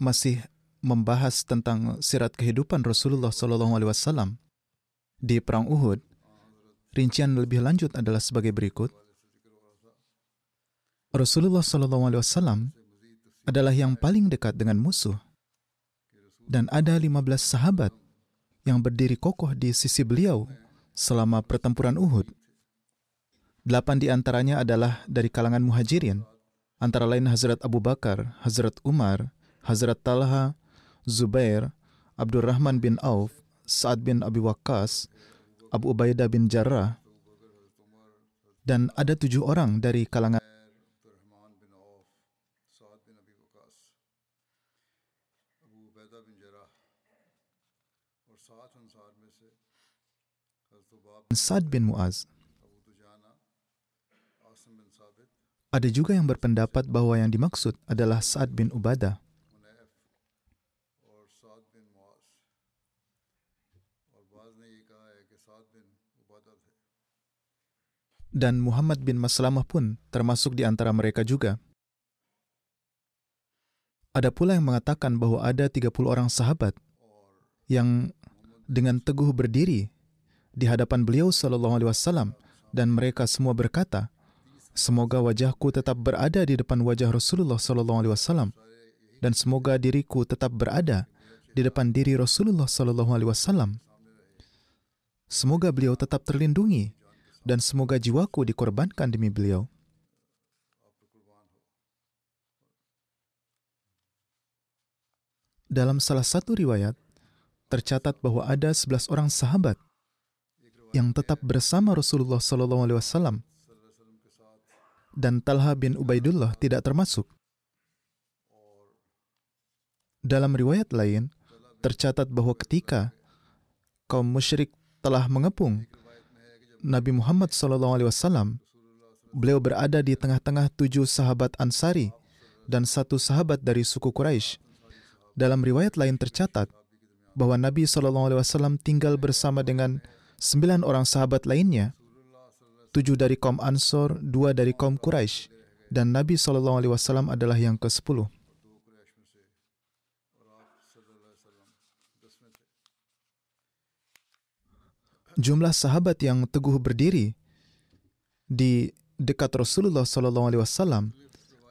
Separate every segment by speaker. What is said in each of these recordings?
Speaker 1: masih membahas tentang sirat kehidupan Rasulullah Wasallam di perang Uhud. Rincian lebih lanjut adalah sebagai berikut. Rasulullah Wasallam adalah yang paling dekat dengan musuh dan ada 15 sahabat yang berdiri kokoh di sisi beliau selama pertempuran Uhud. Delapan di antaranya adalah dari kalangan muhajirin, antara lain Hazrat Abu Bakar, Hazrat Umar, Hazrat Talha, Zubair, Abdurrahman bin Auf, Sa'ad bin Abi Waqqas, Abu Ubaidah bin Jarrah, dan ada tujuh orang dari kalangan Sa'ad bin Mu'az. Ada juga yang berpendapat bahwa yang dimaksud adalah Sa'ad bin Ubadah. Dan Muhammad bin Maslamah pun termasuk di antara mereka juga. Ada pula yang mengatakan bahwa ada 30 orang sahabat yang dengan teguh berdiri di hadapan beliau sallallahu alaihi wasallam dan mereka semua berkata, Semoga wajahku tetap berada di depan wajah Rasulullah sallallahu alaihi wasallam dan semoga diriku tetap berada di depan diri Rasulullah sallallahu alaihi wasallam. Semoga beliau tetap terlindungi dan semoga jiwaku dikorbankan demi beliau. Dalam salah satu riwayat, tercatat bahwa ada 11 orang sahabat yang tetap bersama Rasulullah Wasallam dan Talha bin Ubaidullah tidak termasuk. Dalam riwayat lain, tercatat bahwa ketika kaum musyrik telah mengepung Nabi Muhammad SAW, beliau berada di tengah-tengah tujuh sahabat Ansari dan satu sahabat dari suku Quraisy. Dalam riwayat lain tercatat bahwa Nabi SAW tinggal bersama dengan sembilan orang sahabat lainnya, tujuh dari kaum Ansor, dua dari kaum Quraisy, dan Nabi SAW adalah yang ke-10. Jumlah sahabat yang teguh berdiri di dekat Rasulullah SAW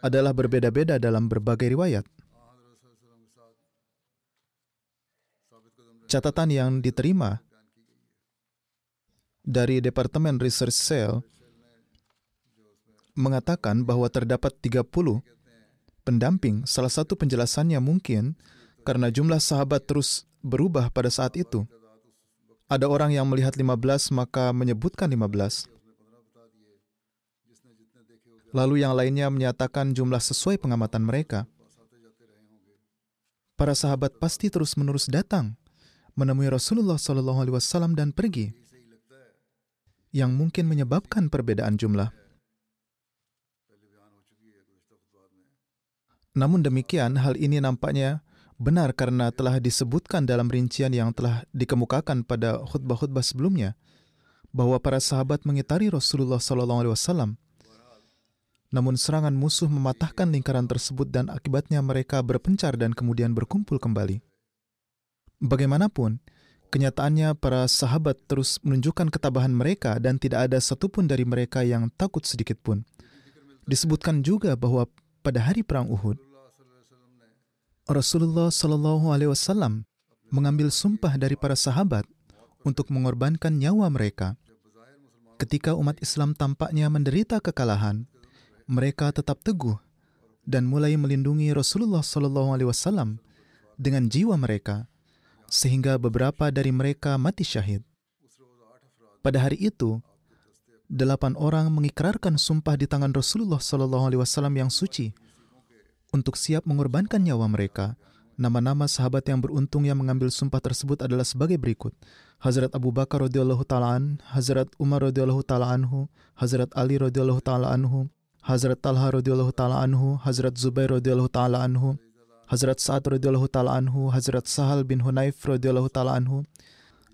Speaker 1: adalah berbeda-beda dalam berbagai riwayat. Catatan yang diterima dari Departemen Research Cell mengatakan bahwa terdapat 30 pendamping. Salah satu penjelasannya mungkin karena jumlah sahabat terus berubah pada saat itu. Ada orang yang melihat 15 maka menyebutkan 15. Lalu yang lainnya menyatakan jumlah sesuai pengamatan mereka. Para sahabat pasti terus-menerus datang menemui Rasulullah SAW dan pergi, yang mungkin menyebabkan perbedaan jumlah. Namun demikian, hal ini nampaknya benar karena telah disebutkan dalam rincian yang telah dikemukakan pada khutbah-khutbah sebelumnya bahwa para sahabat mengitari Rasulullah SAW. Namun serangan musuh mematahkan lingkaran tersebut dan akibatnya mereka berpencar dan kemudian berkumpul kembali. Bagaimanapun, kenyataannya para sahabat terus menunjukkan ketabahan mereka dan tidak ada satupun dari mereka yang takut sedikit pun. Disebutkan juga bahwa pada hari perang Uhud, Rasulullah Shallallahu Alaihi Wasallam mengambil sumpah dari para sahabat untuk mengorbankan nyawa mereka. Ketika umat Islam tampaknya menderita kekalahan, mereka tetap teguh dan mulai melindungi Rasulullah Shallallahu Alaihi Wasallam dengan jiwa mereka, sehingga beberapa dari mereka mati syahid. Pada hari itu, delapan orang mengikrarkan sumpah di tangan Rasulullah Shallallahu Alaihi Wasallam yang suci untuk siap mengorbankan nyawa mereka. Nama-nama sahabat yang beruntung yang mengambil sumpah tersebut adalah sebagai berikut. Hazrat Abu Bakar radhiyallahu taalaan, Hazrat Umar radhiyallahu taala anhu, Hazrat Ali radhiyallahu taala anhu, Hazrat Talha radhiyallahu taala anhu, Hazrat Zubair radhiyallahu taala anhu, Hazrat Sa'ad radhiyallahu taala anhu, Hazrat Sahal bin Hunayf radhiyallahu taala anhu,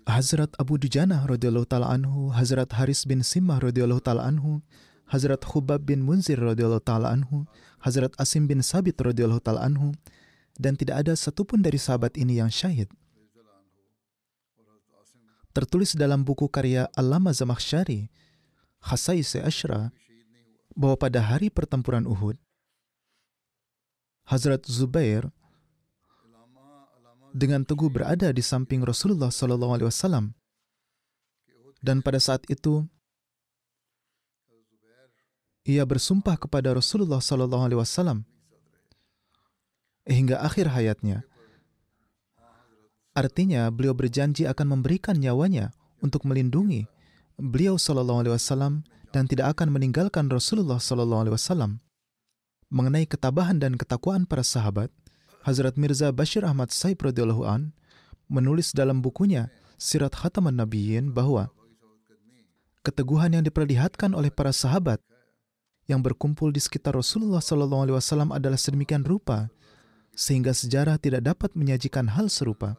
Speaker 1: Hazrat Abu Dujana radhiyallahu taala anhu, Hazrat Haris bin Simah radhiyallahu taala anhu, Hazrat Khubab bin Munzir radhiyallahu taala anhu, Hazrat Asim bin Sabit radhiyallahu taala anhu dan tidak ada satupun dari sahabat ini yang syahid. Tertulis dalam buku karya Allama Zamakhsyari, Khasai Ashra, bahwa pada hari pertempuran Uhud, Hazrat Zubair dengan teguh berada di samping Rasulullah Wasallam, dan pada saat itu ia bersumpah kepada Rasulullah Sallallahu Alaihi Wasallam hingga akhir hayatnya. Artinya, beliau berjanji akan memberikan nyawanya untuk melindungi beliau Sallallahu Alaihi Wasallam dan tidak akan meninggalkan Rasulullah Sallallahu Alaihi Wasallam. Mengenai ketabahan dan ketakwaan para sahabat, Hazrat Mirza Bashir Ahmad Saib radhiyallahu an menulis dalam bukunya Sirat Khataman Nabiyyin bahwa keteguhan yang diperlihatkan oleh para sahabat yang berkumpul di sekitar Rasulullah Sallallahu Alaihi Wasallam adalah sedemikian rupa sehingga sejarah tidak dapat menyajikan hal serupa.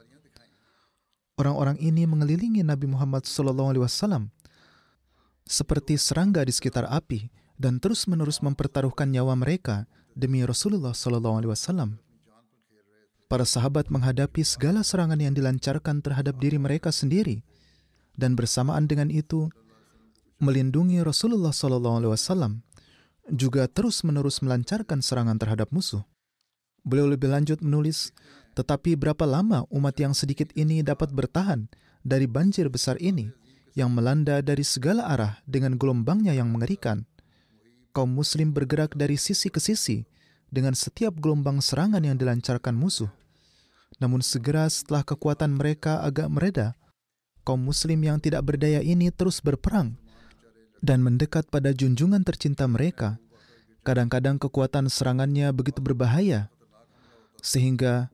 Speaker 1: Orang-orang ini mengelilingi Nabi Muhammad Sallallahu Alaihi Wasallam seperti serangga di sekitar api dan terus-menerus mempertaruhkan nyawa mereka demi Rasulullah Sallallahu Alaihi Wasallam. Para sahabat menghadapi segala serangan yang dilancarkan terhadap diri mereka sendiri, dan bersamaan dengan itu melindungi Rasulullah Sallallahu Alaihi Wasallam juga terus-menerus melancarkan serangan terhadap musuh. Beliau lebih lanjut menulis, tetapi berapa lama umat yang sedikit ini dapat bertahan dari banjir besar ini yang melanda dari segala arah dengan gelombangnya yang mengerikan. Kaum muslim bergerak dari sisi ke sisi dengan setiap gelombang serangan yang dilancarkan musuh. Namun segera setelah kekuatan mereka agak mereda, kaum muslim yang tidak berdaya ini terus berperang dan mendekat pada junjungan tercinta mereka. Kadang-kadang kekuatan serangannya begitu berbahaya sehingga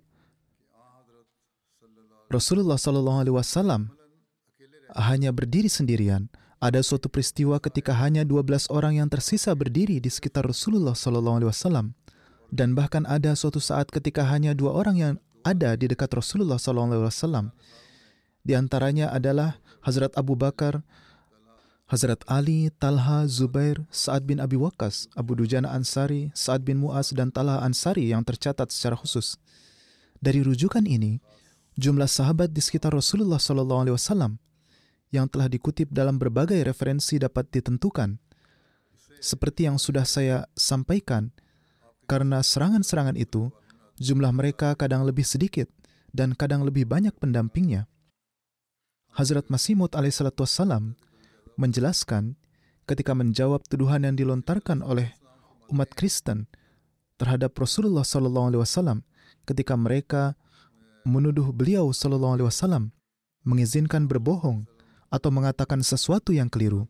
Speaker 1: Rasulullah Shallallahu Alaihi Wasallam hanya berdiri sendirian. Ada suatu peristiwa ketika hanya 12 orang yang tersisa berdiri di sekitar Rasulullah Shallallahu Alaihi Wasallam, dan bahkan ada suatu saat ketika hanya dua orang yang ada di dekat Rasulullah Shallallahu Alaihi Wasallam. Di antaranya adalah Hazrat Abu Bakar, Hazrat Ali, Talha, Zubair, Sa'ad bin Abi Waqqas, Abu Dujana Ansari, Sa'ad bin Mu'az, dan Talha Ansari yang tercatat secara khusus. Dari rujukan ini, jumlah sahabat di sekitar Rasulullah SAW yang telah dikutip dalam berbagai referensi dapat ditentukan. Seperti yang sudah saya sampaikan, karena serangan-serangan itu, jumlah mereka kadang lebih sedikit dan kadang lebih banyak pendampingnya. Hazrat Masih Maud alaihissalatu wassalam menjelaskan ketika menjawab tuduhan yang dilontarkan oleh umat Kristen terhadap Rasulullah Sallallahu Alaihi Wasallam ketika mereka menuduh beliau Sallallahu Alaihi Wasallam mengizinkan berbohong atau mengatakan sesuatu yang keliru.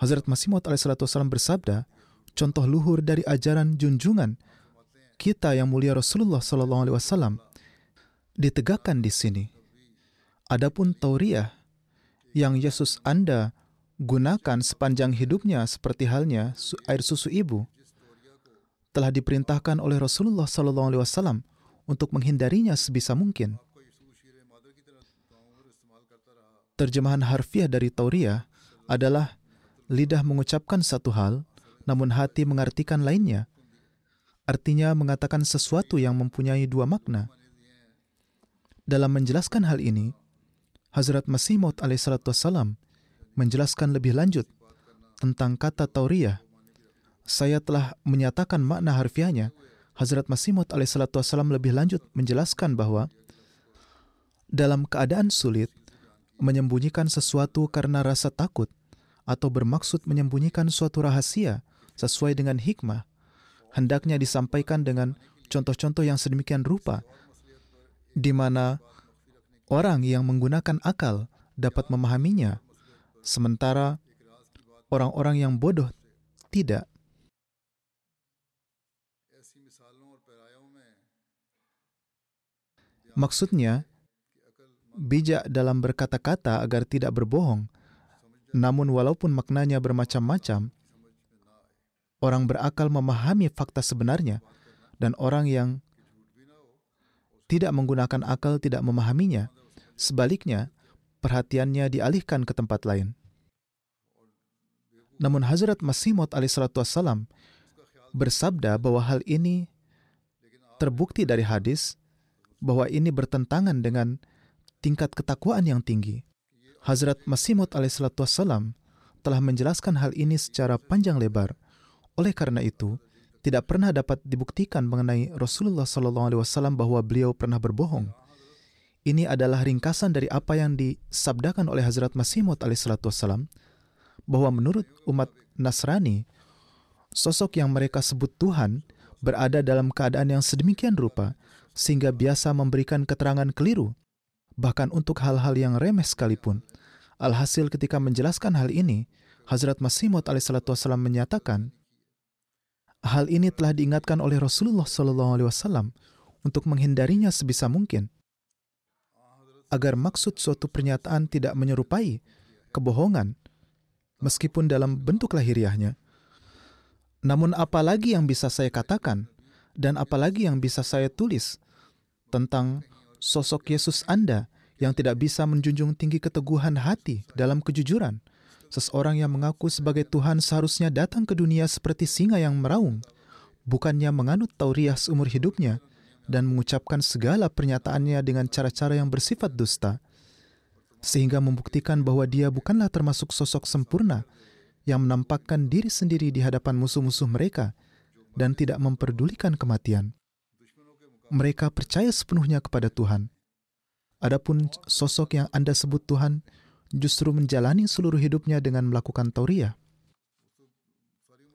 Speaker 1: Hazrat Masih Maud Wasallam bersabda, contoh luhur dari ajaran junjungan kita yang mulia Rasulullah Wasallam ditegakkan di sini. Adapun tauriah yang Yesus Anda gunakan sepanjang hidupnya seperti halnya air susu ibu telah diperintahkan oleh Rasulullah Sallallahu Alaihi Wasallam untuk menghindarinya sebisa mungkin. Terjemahan harfiah dari Tauriah adalah lidah mengucapkan satu hal, namun hati mengartikan lainnya. Artinya mengatakan sesuatu yang mempunyai dua makna. Dalam menjelaskan hal ini, Hazrat Masih Maud alaihissalam menjelaskan lebih lanjut tentang kata Tauriah. Saya telah menyatakan makna harfiahnya. Hazrat Masih Maud alaihissalam lebih lanjut menjelaskan bahwa dalam keadaan sulit, menyembunyikan sesuatu karena rasa takut atau bermaksud menyembunyikan suatu rahasia sesuai dengan hikmah, hendaknya disampaikan dengan contoh-contoh yang sedemikian rupa, di mana orang yang menggunakan akal dapat memahaminya, sementara orang-orang yang bodoh tidak. Maksudnya, bijak dalam berkata-kata agar tidak berbohong. Namun walaupun maknanya bermacam-macam, orang berakal memahami fakta sebenarnya dan orang yang tidak menggunakan akal tidak memahaminya. Sebaliknya, perhatiannya dialihkan ke tempat lain. Namun Hazrat Masih alaihissalam bersabda bahwa hal ini terbukti dari hadis bahwa ini bertentangan dengan tingkat ketakwaan yang tinggi. Hazrat Masih alaihissalam telah menjelaskan hal ini secara panjang lebar. Oleh karena itu, tidak pernah dapat dibuktikan mengenai Rasulullah SAW bahwa beliau pernah berbohong. Ini adalah ringkasan dari apa yang disabdakan oleh Hazrat Masih Maud bahwa menurut umat Nasrani, sosok yang mereka sebut Tuhan berada dalam keadaan yang sedemikian rupa sehingga biasa memberikan keterangan keliru bahkan untuk hal-hal yang remeh sekalipun. Alhasil ketika menjelaskan hal ini, Hazrat Masih Maud menyatakan, hal ini telah diingatkan oleh Rasulullah SAW untuk menghindarinya sebisa mungkin, agar maksud suatu pernyataan tidak menyerupai kebohongan, meskipun dalam bentuk lahiriahnya. Namun apalagi yang bisa saya katakan, dan apalagi yang bisa saya tulis tentang sosok Yesus Anda yang tidak bisa menjunjung tinggi keteguhan hati dalam kejujuran. Seseorang yang mengaku sebagai Tuhan seharusnya datang ke dunia seperti singa yang meraung, bukannya menganut tauriah seumur hidupnya dan mengucapkan segala pernyataannya dengan cara-cara yang bersifat dusta, sehingga membuktikan bahwa dia bukanlah termasuk sosok sempurna yang menampakkan diri sendiri di hadapan musuh-musuh mereka dan tidak memperdulikan kematian mereka percaya sepenuhnya kepada Tuhan. Adapun sosok yang Anda sebut Tuhan justru menjalani seluruh hidupnya dengan melakukan tauriah.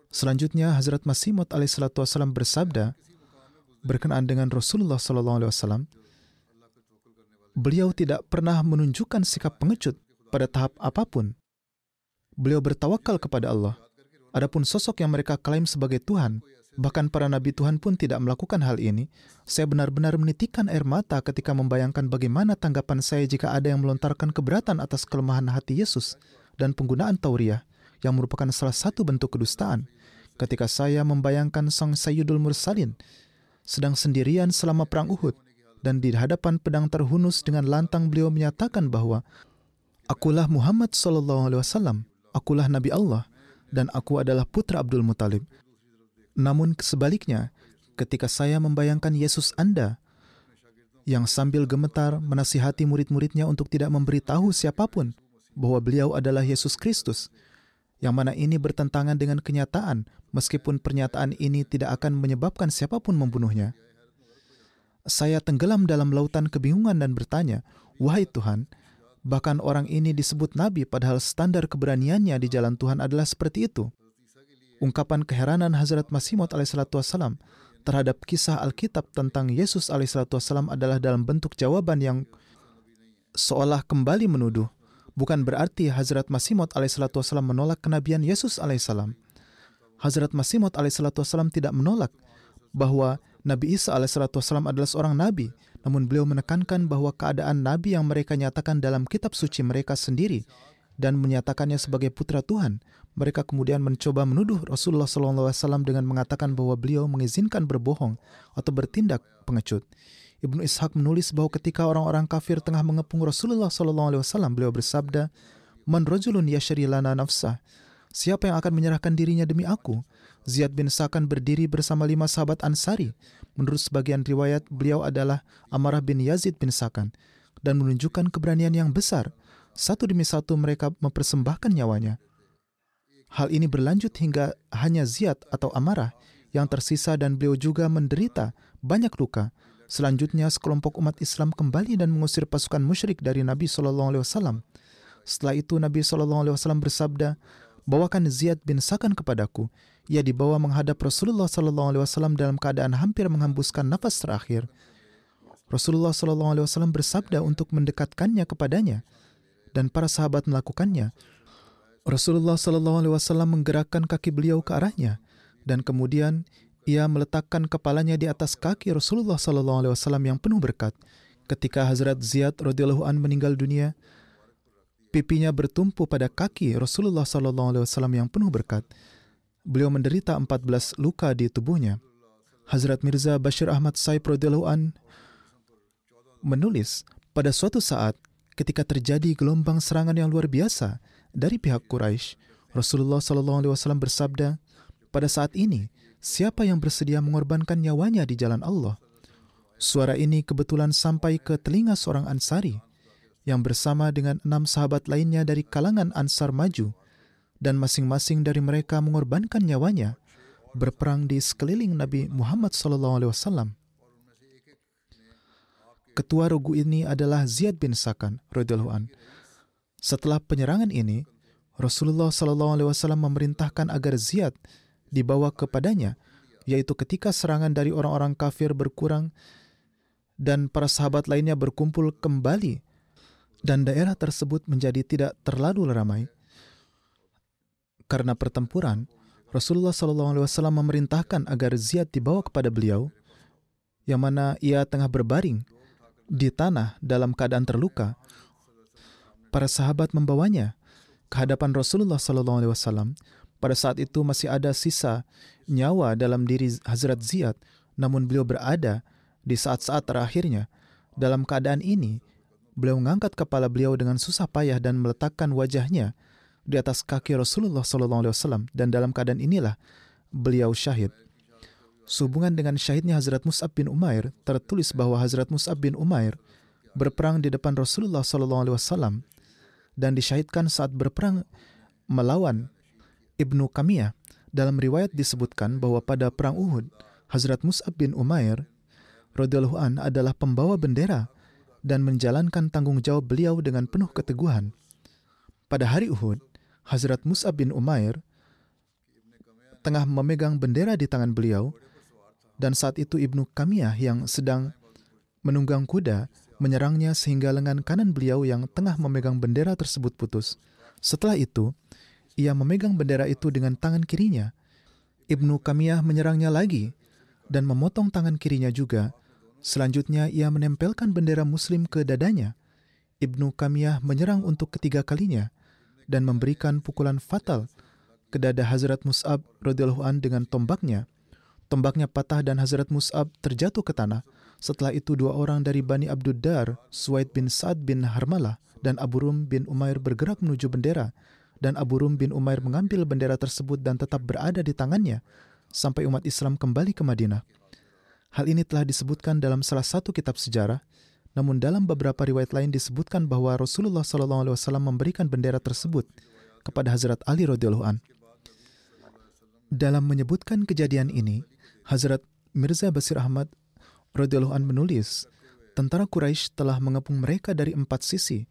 Speaker 1: Selanjutnya Hazrat Masih Maud alaihissalam bersabda berkenaan dengan Rasulullah SAW, beliau tidak pernah menunjukkan sikap pengecut pada tahap apa pun. Beliau bertawakal kepada Allah. Adapun sosok yang mereka klaim sebagai Tuhan, Bahkan para nabi Tuhan pun tidak melakukan hal ini. Saya benar-benar menitikkan air mata ketika membayangkan bagaimana tanggapan saya jika ada yang melontarkan keberatan atas kelemahan hati Yesus dan penggunaan tauriah yang merupakan salah satu bentuk kedustaan. Ketika saya membayangkan Sang Sayyidul Mursalin sedang sendirian selama perang Uhud dan di hadapan pedang terhunus dengan lantang beliau menyatakan bahwa Akulah Muhammad sallallahu alaihi wasallam, akulah Nabi Allah dan aku adalah putra Abdul Muthalib. Namun sebaliknya, ketika saya membayangkan Yesus Anda yang sambil gemetar menasihati murid-muridnya untuk tidak memberitahu siapa pun bahwa beliau adalah Yesus Kristus, yang mana ini bertentangan dengan kenyataan meskipun pernyataan ini tidak akan menyebabkan siapa pun membunuhnya. Saya tenggelam dalam lautan kebingungan dan bertanya, Wahai Tuhan, bahkan orang ini disebut Nabi padahal standar keberaniannya di jalan Tuhan adalah seperti itu ungkapan keheranan Hazrat Masih Maud alaihissalam terhadap kisah Alkitab tentang Yesus alaihissalam adalah dalam bentuk jawaban yang seolah kembali menuduh. Bukan berarti Hazrat Masih Maud alaihissalam menolak kenabian Yesus alaihissalam. Hazrat Masih Maud alaihissalam tidak menolak bahwa Nabi Isa alaihissalam adalah seorang nabi, namun beliau menekankan bahwa keadaan nabi yang mereka nyatakan dalam kitab suci mereka sendiri dan menyatakannya sebagai putra Tuhan, mereka kemudian mencoba menuduh Rasulullah SAW dengan mengatakan bahwa beliau mengizinkan berbohong atau bertindak pengecut. Ibnu Ishaq menulis bahwa ketika orang-orang kafir tengah mengepung Rasulullah SAW, beliau bersabda, Man rajulun yashri lana nafsah. Siapa yang akan menyerahkan dirinya demi aku? Ziyad bin Sakan berdiri bersama lima sahabat Ansari. Menurut sebagian riwayat, beliau adalah Amarah bin Yazid bin Sakan dan menunjukkan keberanian yang besar. Satu demi satu mereka mempersembahkan nyawanya. Hal ini berlanjut hingga hanya Ziyad atau Amarah yang tersisa dan beliau juga menderita banyak luka. Selanjutnya sekelompok umat Islam kembali dan mengusir pasukan musyrik dari Nabi Shallallahu Alaihi Wasallam. Setelah itu Nabi SAW bersabda, bawakan Ziyad bin Sakan kepadaku. Ia dibawa menghadap Rasulullah SAW dalam keadaan hampir menghembuskan nafas terakhir. Rasulullah SAW bersabda untuk mendekatkannya kepadanya, dan para sahabat melakukannya. Rasulullah SAW menggerakkan kaki beliau ke arahnya, dan kemudian ia meletakkan kepalanya di atas kaki Rasulullah SAW yang penuh berkat. Ketika Hazrat Ziyad radhiyallahu an meninggal dunia, pipinya bertumpu pada kaki Rasulullah SAW yang penuh berkat. Beliau menderita 14 luka di tubuhnya. Hazrat Mirza Bashir Ahmad Saib radhiyallahu an menulis, pada suatu saat ketika terjadi gelombang serangan yang luar biasa dari pihak Quraisy, Rasulullah SAW bersabda, pada saat ini, siapa yang bersedia mengorbankan nyawanya di jalan Allah? Suara ini kebetulan sampai ke telinga seorang Ansari yang bersama dengan enam sahabat lainnya dari kalangan Ansar maju, dan masing-masing dari mereka mengorbankan nyawanya berperang di sekeliling Nabi Muhammad SAW. Ketua regu ini adalah Ziyad bin Sakan radhiyallahu. Setelah penyerangan ini, Rasulullah SAW memerintahkan agar Ziyad dibawa kepadanya, yaitu ketika serangan dari orang-orang kafir berkurang dan para sahabat lainnya berkumpul kembali dan daerah tersebut menjadi tidak terlalu ramai. Karena pertempuran, Rasulullah SAW memerintahkan agar Ziyad dibawa kepada beliau, yang mana ia tengah berbaring di tanah dalam keadaan terluka. Para sahabat membawanya ke hadapan Rasulullah SAW. Pada saat itu masih ada sisa nyawa dalam diri Hazrat Ziyad, namun beliau berada di saat-saat terakhirnya. Dalam keadaan ini, beliau mengangkat kepala beliau dengan susah payah dan meletakkan wajahnya di atas kaki Rasulullah SAW dan dalam keadaan inilah beliau syahid. Sehubungan dengan syahidnya Hazrat Mus'ab bin Umair, tertulis bahwa Hazrat Mus'ab bin Umair berperang di depan Rasulullah SAW dan disyahidkan saat berperang melawan Ibnu Kamiyah. Dalam riwayat disebutkan bahwa pada perang Uhud, Hazrat Mus'ab bin Umair radhiyallahu adalah pembawa bendera dan menjalankan tanggung jawab beliau dengan penuh keteguhan. Pada hari Uhud, Hazrat Mus'ab bin Umair tengah memegang bendera di tangan beliau dan saat itu Ibnu Kamiyah yang sedang menunggang kuda menyerangnya sehingga lengan kanan beliau yang tengah memegang bendera tersebut putus. Setelah itu, ia memegang bendera itu dengan tangan kirinya. Ibnu Kamiyah menyerangnya lagi dan memotong tangan kirinya juga Selanjutnya ia menempelkan bendera muslim ke dadanya. Ibnu Kamiyah menyerang untuk ketiga kalinya dan memberikan pukulan fatal ke dada Hazrat Mus'ab radhiyallahu an dengan tombaknya. Tombaknya patah dan Hazrat Mus'ab terjatuh ke tanah. Setelah itu dua orang dari Bani Abduddar, Suwaid bin Sa'ad bin Harmalah dan Abu Rum bin Umair bergerak menuju bendera dan Abu Rum bin Umair mengambil bendera tersebut dan tetap berada di tangannya sampai umat Islam kembali ke Madinah. Hal ini telah disebutkan dalam salah satu kitab sejarah, namun dalam beberapa riwayat lain disebutkan bahwa Rasulullah SAW memberikan bendera tersebut kepada Hazrat Ali radhiyallahu an. Dalam menyebutkan kejadian ini, Hazrat Mirza Basir Ahmad radhiyallahu an menulis, tentara Quraisy telah mengepung mereka dari empat sisi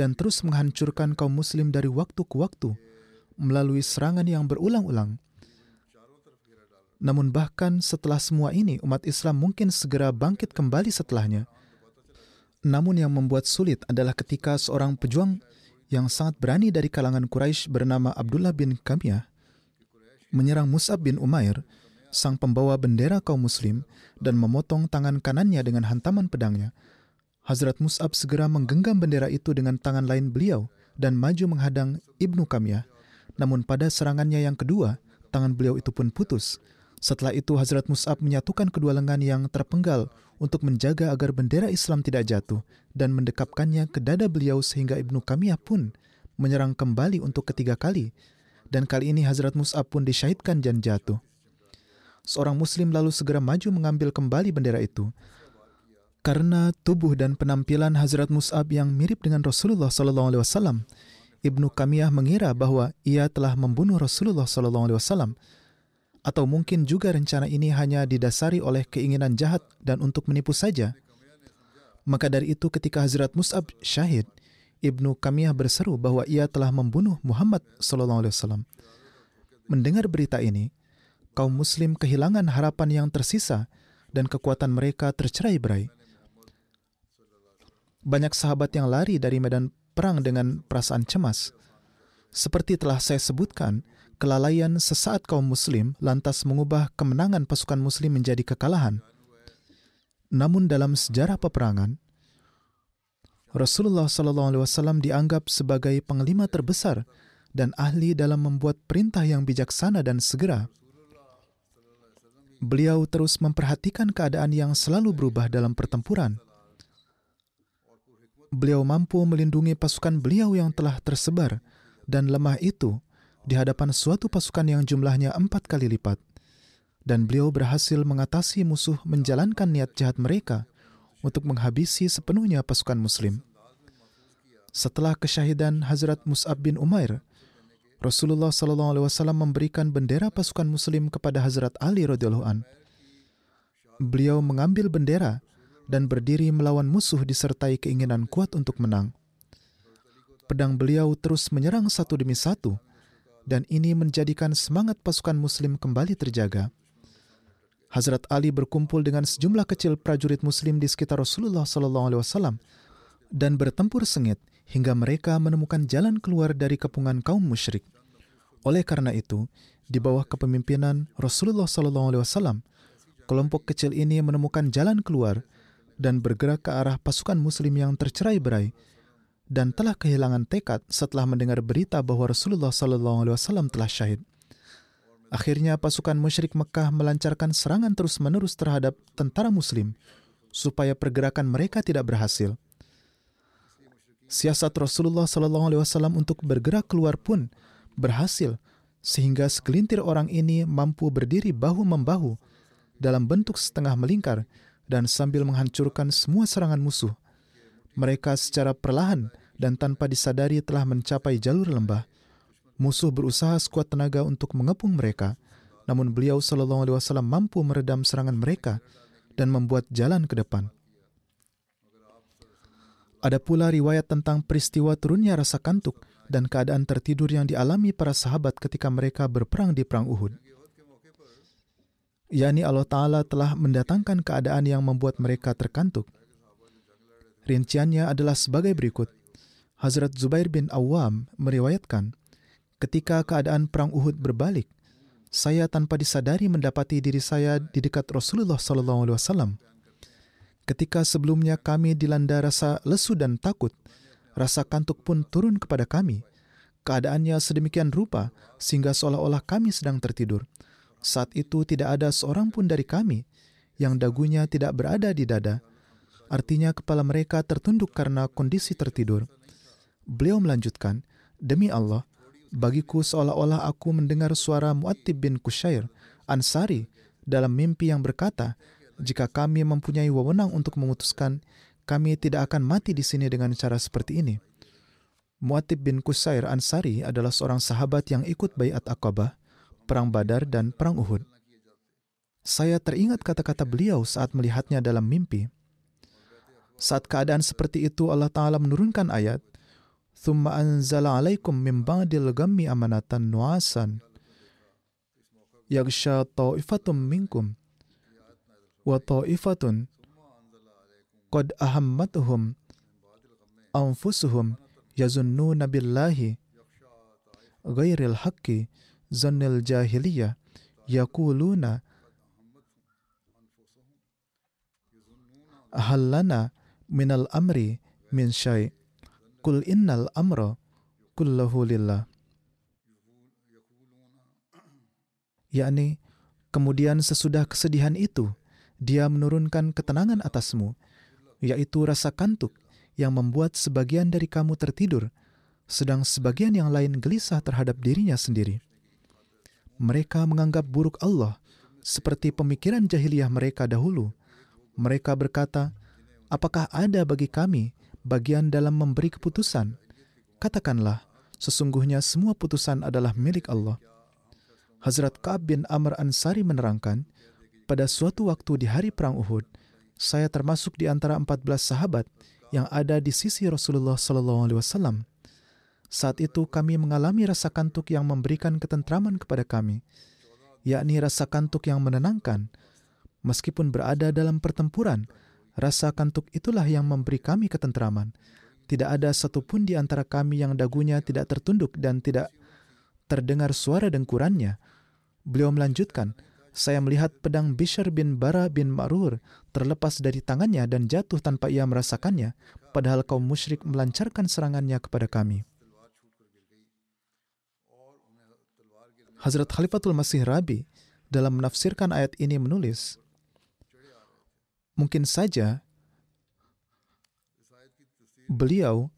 Speaker 1: dan terus menghancurkan kaum muslim dari waktu ke waktu melalui serangan yang berulang-ulang namun bahkan setelah semua ini, umat Islam mungkin segera bangkit kembali setelahnya. Namun yang membuat sulit adalah ketika seorang pejuang yang sangat berani dari kalangan Quraisy bernama Abdullah bin Kamiyah menyerang Mus'ab bin Umair, sang pembawa bendera kaum muslim, dan memotong tangan kanannya dengan hantaman pedangnya. Hazrat Mus'ab segera menggenggam bendera itu dengan tangan lain beliau dan maju menghadang Ibnu Kamiyah. Namun pada serangannya yang kedua, tangan beliau itu pun putus Setelah itu Hazrat Mus'ab menyatukan kedua lengan yang terpenggal untuk menjaga agar bendera Islam tidak jatuh dan mendekapkannya ke dada beliau sehingga Ibnu Kamiyah pun menyerang kembali untuk ketiga kali dan kali ini Hazrat Mus'ab pun disyahidkan dan jatuh. Seorang muslim lalu segera maju mengambil kembali bendera itu. Karena tubuh dan penampilan Hazrat Mus'ab yang mirip dengan Rasulullah wasallam, Ibnu Kamiyah mengira bahwa ia telah membunuh Rasulullah wasallam atau mungkin juga rencana ini hanya didasari oleh keinginan jahat dan untuk menipu saja. Maka dari itu ketika Hazrat Mus'ab syahid, Ibnu Kamiyah berseru bahwa ia telah membunuh Muhammad wasallam. Mendengar berita ini, kaum muslim kehilangan harapan yang tersisa dan kekuatan mereka tercerai-berai. Banyak sahabat yang lari dari medan perang dengan perasaan cemas. Seperti telah saya sebutkan, kelalaian sesaat kaum muslim lantas mengubah kemenangan pasukan muslim menjadi kekalahan. Namun dalam sejarah peperangan, Rasulullah Wasallam dianggap sebagai panglima terbesar dan ahli dalam membuat perintah yang bijaksana dan segera. Beliau terus memperhatikan keadaan yang selalu berubah dalam pertempuran. Beliau mampu melindungi pasukan beliau yang telah tersebar dan lemah itu di hadapan suatu pasukan yang jumlahnya empat kali lipat, dan beliau berhasil mengatasi musuh menjalankan niat jahat mereka untuk menghabisi sepenuhnya pasukan Muslim. Setelah kesyahidan Hazrat Mus'ab bin Umair, Rasulullah Wasallam memberikan bendera pasukan Muslim kepada Hazrat Ali radhiyallahu an. Beliau mengambil bendera dan berdiri melawan musuh disertai keinginan kuat untuk menang. Pedang beliau terus menyerang satu demi satu, dan ini menjadikan semangat pasukan Muslim kembali terjaga. Hazrat Ali berkumpul dengan sejumlah kecil prajurit Muslim di sekitar Rasulullah Wasallam dan bertempur sengit hingga mereka menemukan jalan keluar dari kepungan kaum musyrik. Oleh karena itu, di bawah kepemimpinan Rasulullah Wasallam, kelompok kecil ini menemukan jalan keluar dan bergerak ke arah pasukan Muslim yang tercerai-berai dan telah kehilangan tekad setelah mendengar berita bahwa Rasulullah Wasallam telah syahid. Akhirnya pasukan musyrik Mekah melancarkan serangan terus-menerus terhadap tentara Muslim supaya pergerakan mereka tidak berhasil. Siasat Rasulullah Wasallam untuk bergerak keluar pun berhasil sehingga segelintir orang ini mampu berdiri bahu membahu dalam bentuk setengah melingkar dan sambil menghancurkan semua serangan musuh. Mereka secara perlahan dan tanpa disadari telah mencapai jalur lembah. Musuh berusaha sekuat tenaga untuk mengepung mereka, namun beliau Shallallahu Alaihi Wasallam mampu meredam serangan mereka dan membuat jalan ke depan. Ada pula riwayat tentang peristiwa turunnya rasa kantuk dan keadaan tertidur yang dialami para sahabat ketika mereka berperang di Perang Uhud. Yakni Allah Ta'ala telah mendatangkan keadaan yang membuat mereka terkantuk. Rinciannya adalah sebagai berikut. Hazrat Zubair bin Awam meriwayatkan, ketika keadaan Perang Uhud berbalik, saya tanpa disadari mendapati diri saya di dekat Rasulullah SAW Ketika sebelumnya kami dilanda rasa lesu dan takut, rasa kantuk pun turun kepada kami. Keadaannya sedemikian rupa sehingga seolah-olah kami sedang tertidur. Saat itu tidak ada seorang pun dari kami yang dagunya tidak berada di dada. Artinya kepala mereka tertunduk karena kondisi tertidur. Beliau melanjutkan, Demi Allah, bagiku seolah-olah aku mendengar suara Mu'attib bin Kushair, Ansari, dalam mimpi yang berkata, jika kami mempunyai wewenang untuk memutuskan, kami tidak akan mati di sini dengan cara seperti ini. Muatib bin Kusair Ansari adalah seorang sahabat yang ikut bayat Aqabah, Perang Badar, dan Perang Uhud. Saya teringat kata-kata beliau saat melihatnya dalam mimpi. Saat keadaan seperti itu, Allah Ta'ala menurunkan ayat, ثُمَّ أَنزَلَ عَلَيْكُمْ مِنْ بَعْدِ الْغَمِّ أَمَنَةً نُعَاسًا يَغْشَى طَائِفَةٌ مِّنْكُمْ wa ta'ifatun qad ahammatuhum anfusuhum yazunnuna billahi ghairil haqqi zannil jahiliyah yaquluna hallana minal amri min syai' kul innal amra kullahu lillah yakni Kemudian sesudah kesedihan itu, dia menurunkan ketenangan atasmu, yaitu rasa kantuk yang membuat sebagian dari kamu tertidur, sedang sebagian yang lain gelisah terhadap dirinya sendiri. Mereka menganggap buruk Allah seperti pemikiran jahiliyah mereka dahulu. Mereka berkata, "Apakah ada bagi kami bagian dalam memberi keputusan?" Katakanlah, sesungguhnya semua putusan adalah milik Allah. Hazrat Ka'ab bin Amr Ansari menerangkan, pada suatu waktu di hari Perang Uhud, saya termasuk di antara 14 sahabat yang ada di sisi Rasulullah Sallallahu Alaihi Wasallam. Saat itu kami mengalami rasa kantuk yang memberikan ketentraman kepada kami, yakni rasa kantuk yang menenangkan. Meskipun berada dalam pertempuran, rasa kantuk itulah yang memberi kami ketentraman. Tidak ada satupun di antara kami yang dagunya tidak tertunduk dan tidak terdengar suara dengkurannya. Beliau melanjutkan, saya melihat pedang Bishr bin Bara bin Ma'rur terlepas dari tangannya dan jatuh tanpa ia merasakannya, padahal kaum musyrik melancarkan serangannya kepada kami. Hazrat Khalifatul Masih Rabi dalam menafsirkan ayat ini menulis, mungkin saja beliau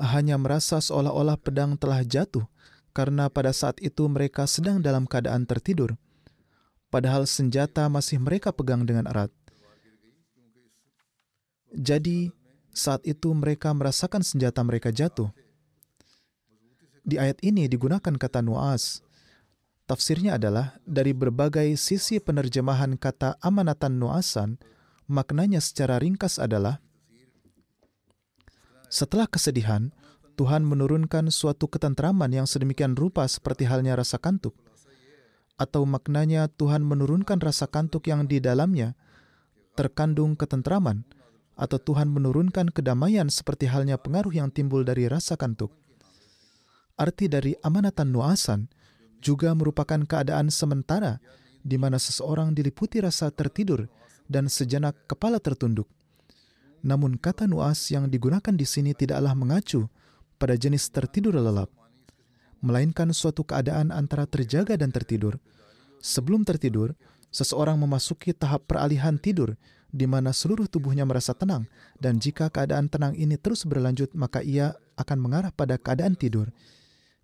Speaker 1: hanya merasa seolah-olah pedang telah jatuh karena pada saat itu mereka sedang dalam keadaan tertidur, padahal senjata masih mereka pegang dengan erat. Jadi, saat itu mereka merasakan senjata mereka jatuh. Di ayat ini digunakan kata nuas. Tafsirnya adalah dari berbagai sisi penerjemahan kata amanatan nuasan, maknanya secara ringkas adalah setelah kesedihan, Tuhan menurunkan suatu ketentraman yang sedemikian rupa seperti halnya rasa kantuk. Atau maknanya Tuhan menurunkan rasa kantuk yang di dalamnya terkandung ketentraman, atau Tuhan menurunkan kedamaian seperti halnya pengaruh yang timbul dari rasa kantuk. Arti dari amanatan nuasan juga merupakan keadaan sementara di mana seseorang diliputi rasa tertidur dan sejenak kepala tertunduk. Namun kata nuas yang digunakan di sini tidaklah mengacu pada jenis tertidur lelap, melainkan suatu keadaan antara terjaga dan tertidur. Sebelum tertidur, seseorang memasuki tahap peralihan tidur di mana seluruh tubuhnya merasa tenang dan jika keadaan tenang ini terus berlanjut maka ia akan mengarah pada keadaan tidur.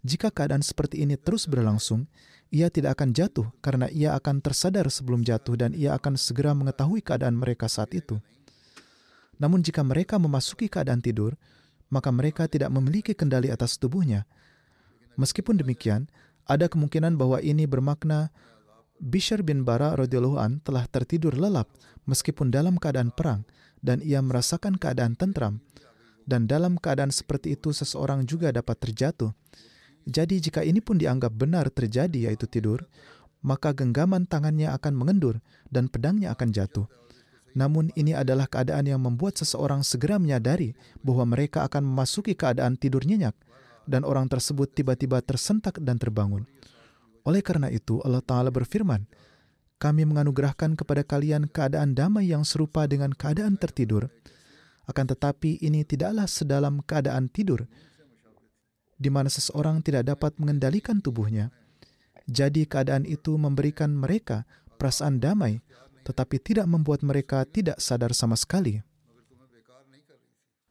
Speaker 1: Jika keadaan seperti ini terus berlangsung, ia tidak akan jatuh karena ia akan tersadar sebelum jatuh dan ia akan segera mengetahui keadaan mereka saat itu. Namun jika mereka memasuki keadaan tidur, maka mereka tidak memiliki kendali atas tubuhnya. Meskipun demikian, ada kemungkinan bahwa ini bermakna Bishr bin Bara radhiyallahu an telah tertidur lelap meskipun dalam keadaan perang dan ia merasakan keadaan tentram. Dan dalam keadaan seperti itu seseorang juga dapat terjatuh. Jadi jika ini pun dianggap benar terjadi yaitu tidur, maka genggaman tangannya akan mengendur dan pedangnya akan jatuh. Namun ini adalah keadaan yang membuat seseorang segera menyadari bahwa mereka akan memasuki keadaan tidur nyenyak dan orang tersebut tiba-tiba tersentak dan terbangun. Oleh karena itu Allah Ta'ala berfirman, kami menganugerahkan kepada kalian keadaan damai yang serupa dengan keadaan tertidur. Akan tetapi ini tidaklah sedalam keadaan tidur, di mana seseorang tidak dapat mengendalikan tubuhnya. Jadi keadaan itu memberikan mereka perasaan damai tetapi tidak membuat mereka tidak sadar sama sekali.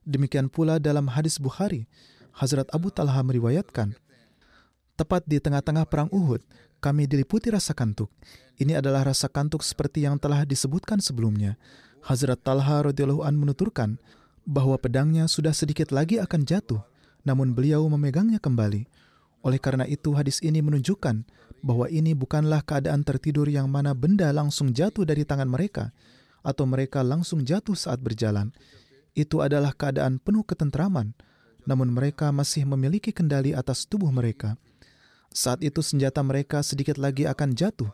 Speaker 1: Demikian pula dalam hadis Bukhari, Hazrat Abu Talha meriwayatkan, tepat di tengah-tengah perang Uhud, kami diliputi rasa kantuk. Ini adalah rasa kantuk seperti yang telah disebutkan sebelumnya. Hazrat Talha radhiyallahu an menuturkan bahwa pedangnya sudah sedikit lagi akan jatuh, namun beliau memegangnya kembali. Oleh karena itu hadis ini menunjukkan bahwa ini bukanlah keadaan tertidur yang mana benda langsung jatuh dari tangan mereka atau mereka langsung jatuh saat berjalan. Itu adalah keadaan penuh ketentraman, namun mereka masih memiliki kendali atas tubuh mereka. Saat itu senjata mereka sedikit lagi akan jatuh,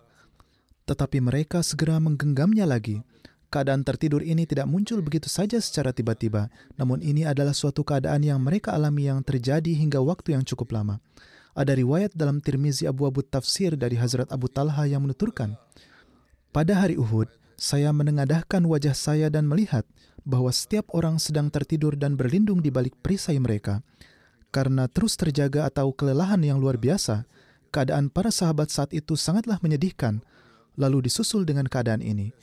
Speaker 1: tetapi mereka segera menggenggamnya lagi. Keadaan tertidur ini tidak muncul begitu saja secara tiba-tiba, namun ini adalah suatu keadaan yang mereka alami yang terjadi hingga waktu yang cukup lama. Ada riwayat dalam Tirmizi Abu Abu Tafsir dari Hazrat Abu Talha yang menuturkan, Pada hari Uhud, saya menengadahkan wajah saya dan melihat bahwa setiap orang sedang tertidur dan berlindung di balik perisai mereka. Karena terus terjaga atau kelelahan yang luar biasa, keadaan para sahabat saat itu sangatlah menyedihkan. lalu disusul dengan keadaan ini.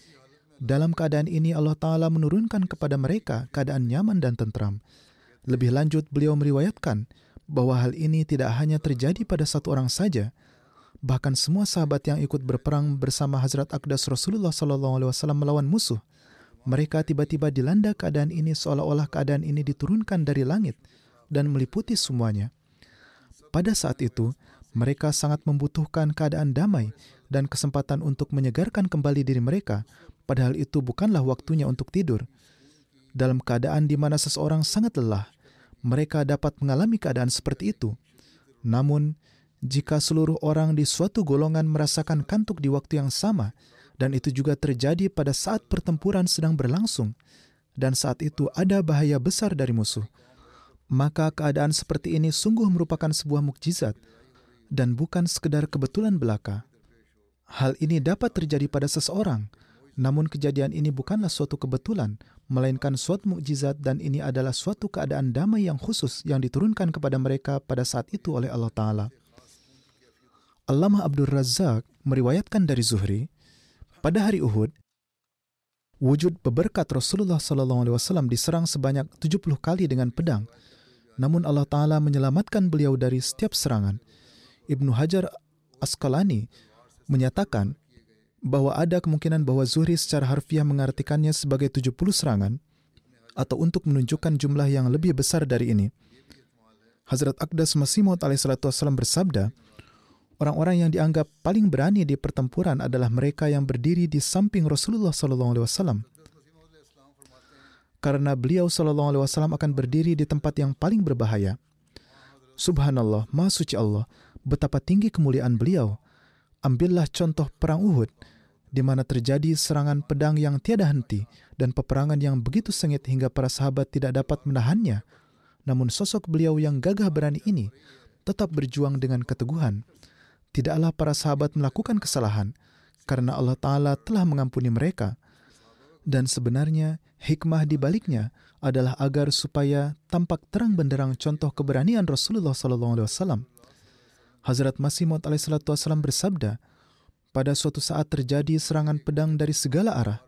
Speaker 1: Dalam keadaan ini Allah Ta'ala menurunkan kepada mereka keadaan nyaman dan tentram. Lebih lanjut, beliau meriwayatkan bahwa hal ini tidak hanya terjadi pada satu orang saja, bahkan semua sahabat yang ikut berperang bersama Hazrat Akdas Rasulullah SAW melawan musuh, mereka tiba-tiba dilanda keadaan ini seolah-olah keadaan ini diturunkan dari langit dan meliputi semuanya. Pada saat itu, mereka sangat membutuhkan keadaan damai dan kesempatan untuk menyegarkan kembali diri mereka, padahal itu bukanlah waktunya untuk tidur. Dalam keadaan di mana seseorang sangat lelah, mereka dapat mengalami keadaan seperti itu. Namun, jika seluruh orang di suatu golongan merasakan kantuk di waktu yang sama, dan itu juga terjadi pada saat pertempuran sedang berlangsung, dan saat itu ada bahaya besar dari musuh, maka keadaan seperti ini sungguh merupakan sebuah mukjizat dan bukan sekedar kebetulan belaka. Hal ini dapat terjadi pada seseorang, namun kejadian ini bukanlah suatu kebetulan, melainkan suatu mukjizat dan ini adalah suatu keadaan damai yang khusus yang diturunkan kepada mereka pada saat itu oleh Allah Ta'ala. Allamah Abdul Razak meriwayatkan dari Zuhri, pada hari Uhud, wujud beberkat Rasulullah SAW diserang sebanyak 70 kali dengan pedang, namun Allah Ta'ala menyelamatkan beliau dari setiap serangan. Ibnu Hajar Asqalani menyatakan bahwa ada kemungkinan bahwa Zuhri secara harfiah mengartikannya sebagai 70 serangan atau untuk menunjukkan jumlah yang lebih besar dari ini. Hazrat Aqdas Masih Maud alaihissalam bersabda, orang-orang yang dianggap paling berani di pertempuran adalah mereka yang berdiri di samping Rasulullah SAW. Karena beliau SAW akan berdiri di tempat yang paling berbahaya. Subhanallah, Maha Suci Allah, betapa tinggi kemuliaan beliau. Ambillah contoh perang Uhud di mana terjadi serangan pedang yang tiada henti dan peperangan yang begitu sengit hingga para sahabat tidak dapat menahannya. Namun sosok beliau yang gagah berani ini tetap berjuang dengan keteguhan. Tidaklah para sahabat melakukan kesalahan karena Allah Ta'ala telah mengampuni mereka. Dan sebenarnya hikmah di baliknya adalah agar supaya tampak terang benderang contoh keberanian Rasulullah SAW. Hazrat Masih Maud bersabda, pada suatu saat terjadi serangan pedang dari segala arah.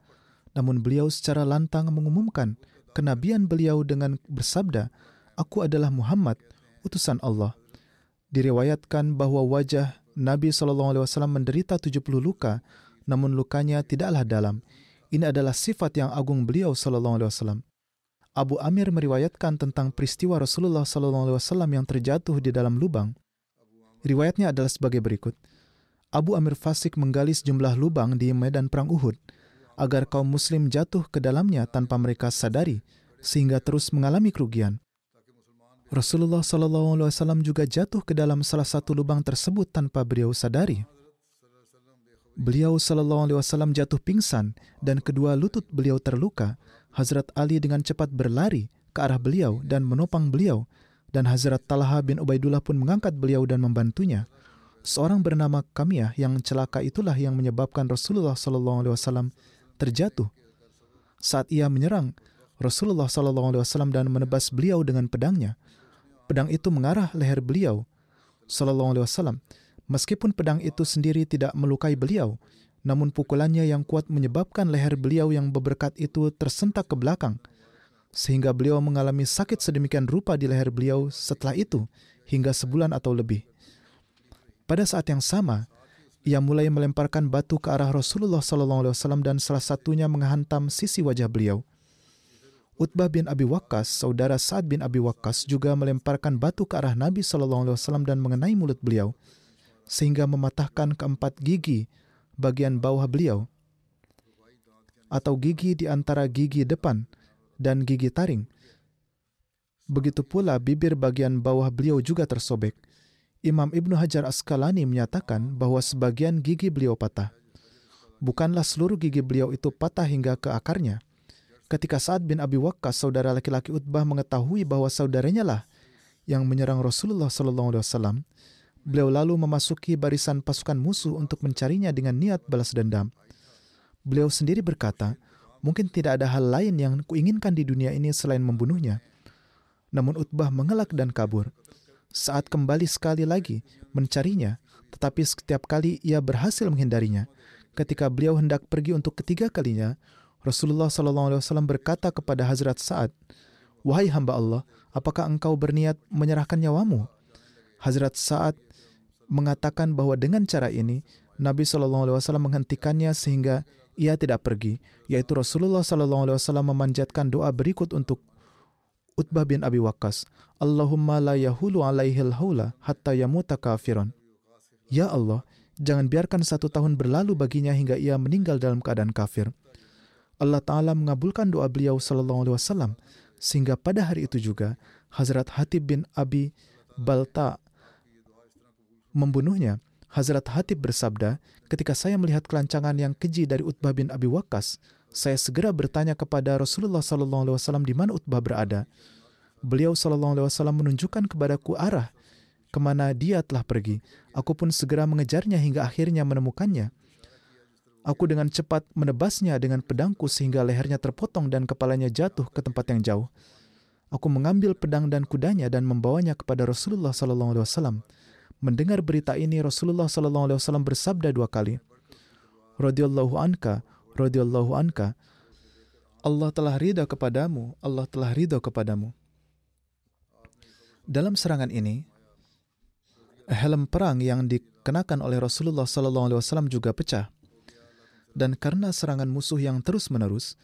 Speaker 1: Namun beliau secara lantang mengumumkan kenabian beliau dengan bersabda, Aku adalah Muhammad, utusan Allah. Diriwayatkan bahwa wajah Nabi SAW menderita 70 luka, namun lukanya tidaklah dalam. Ini adalah sifat yang agung beliau SAW. Abu Amir meriwayatkan tentang peristiwa Rasulullah SAW yang terjatuh di dalam lubang. Riwayatnya adalah sebagai berikut. Abu Amir Fasik menggali sejumlah lubang di medan perang Uhud agar kaum muslim jatuh ke dalamnya tanpa mereka sadari sehingga terus mengalami kerugian. Rasulullah SAW juga jatuh ke dalam salah satu lubang tersebut tanpa beliau sadari. Beliau SAW jatuh pingsan dan kedua lutut beliau terluka. Hazrat Ali dengan cepat berlari ke arah beliau dan menopang beliau dan Hazrat Talha bin Ubaidullah pun mengangkat beliau dan membantunya. Seorang bernama Kamiah yang celaka itulah yang menyebabkan Rasulullah SAW terjatuh. Saat ia menyerang Rasulullah SAW dan menebas beliau dengan pedangnya, pedang itu mengarah leher beliau SAW. Meskipun pedang itu sendiri tidak melukai beliau, namun pukulannya yang kuat menyebabkan leher beliau yang beberkat itu tersentak ke belakang, sehingga beliau mengalami sakit sedemikian rupa di leher beliau setelah itu hingga sebulan atau lebih. Pada saat yang sama, ia mulai melemparkan batu ke arah Rasulullah SAW dan salah satunya menghantam sisi wajah beliau. Utbah bin Abi Waqqas, saudara Sa'ad bin Abi Waqqas juga melemparkan batu ke arah Nabi SAW dan mengenai mulut beliau, sehingga mematahkan keempat gigi bagian bawah beliau, atau gigi di antara gigi depan dan gigi taring. Begitu pula bibir bagian bawah beliau juga tersobek. Imam Ibnu Hajar Asqalani menyatakan bahwa sebagian gigi beliau patah. Bukanlah seluruh gigi beliau itu patah hingga ke akarnya. Ketika Sa'ad bin Abi Waqqas, saudara laki-laki Utbah mengetahui bahwa saudaranya lah yang menyerang Rasulullah SAW, beliau lalu memasuki barisan pasukan musuh untuk mencarinya dengan niat balas dendam. Beliau sendiri berkata, mungkin tidak ada hal lain yang kuinginkan di dunia ini selain membunuhnya. Namun Utbah mengelak dan kabur saat kembali sekali lagi mencarinya, tetapi setiap kali ia berhasil menghindarinya ketika beliau hendak pergi untuk ketiga kalinya, Rasulullah SAW berkata kepada Hazrat Sa'ad, Wahai hamba Allah, apakah engkau berniat menyerahkan nyawamu? Hazrat Sa'ad mengatakan bahwa dengan cara ini, Nabi SAW menghentikannya sehingga ia tidak pergi, yaitu Rasulullah SAW memanjatkan doa berikut untuk Utbah bin Abi Waqqas, Allahumma la yahulu alaihil haula hatta yamuta kafiran. Ya Allah, jangan biarkan satu tahun berlalu baginya hingga ia meninggal dalam keadaan kafir. Allah Ta'ala mengabulkan doa beliau Sallallahu Alaihi Wasallam sehingga pada hari itu juga Hazrat Hatib bin Abi Balta membunuhnya. Hazrat Hatib bersabda, ketika saya melihat kelancangan yang keji dari Utbah bin Abi Waqqas, saya segera bertanya kepada Rasulullah Sallallahu Alaihi Wasallam di mana Utbah berada. Beliau Sallallahu Alaihi Wasallam menunjukkan kepadaku arah ke mana dia telah pergi. Aku pun segera mengejarnya hingga akhirnya menemukannya. Aku dengan cepat menebasnya dengan pedangku sehingga lehernya terpotong dan kepalanya jatuh ke tempat yang jauh. Aku mengambil pedang dan kudanya dan membawanya kepada Rasulullah Sallallahu Alaihi Wasallam. Mendengar berita ini, Rasulullah Sallallahu Alaihi Wasallam bersabda dua kali, "Radiyallahu anka, radhiyallahu anka, Allah telah ridha kepadamu, Allah telah ridha kepadamu. Dalam serangan ini, helm perang yang dikenakan oleh Rasulullah Sallallahu Alaihi Wasallam juga pecah. Dan karena serangan musuh yang terus-menerus,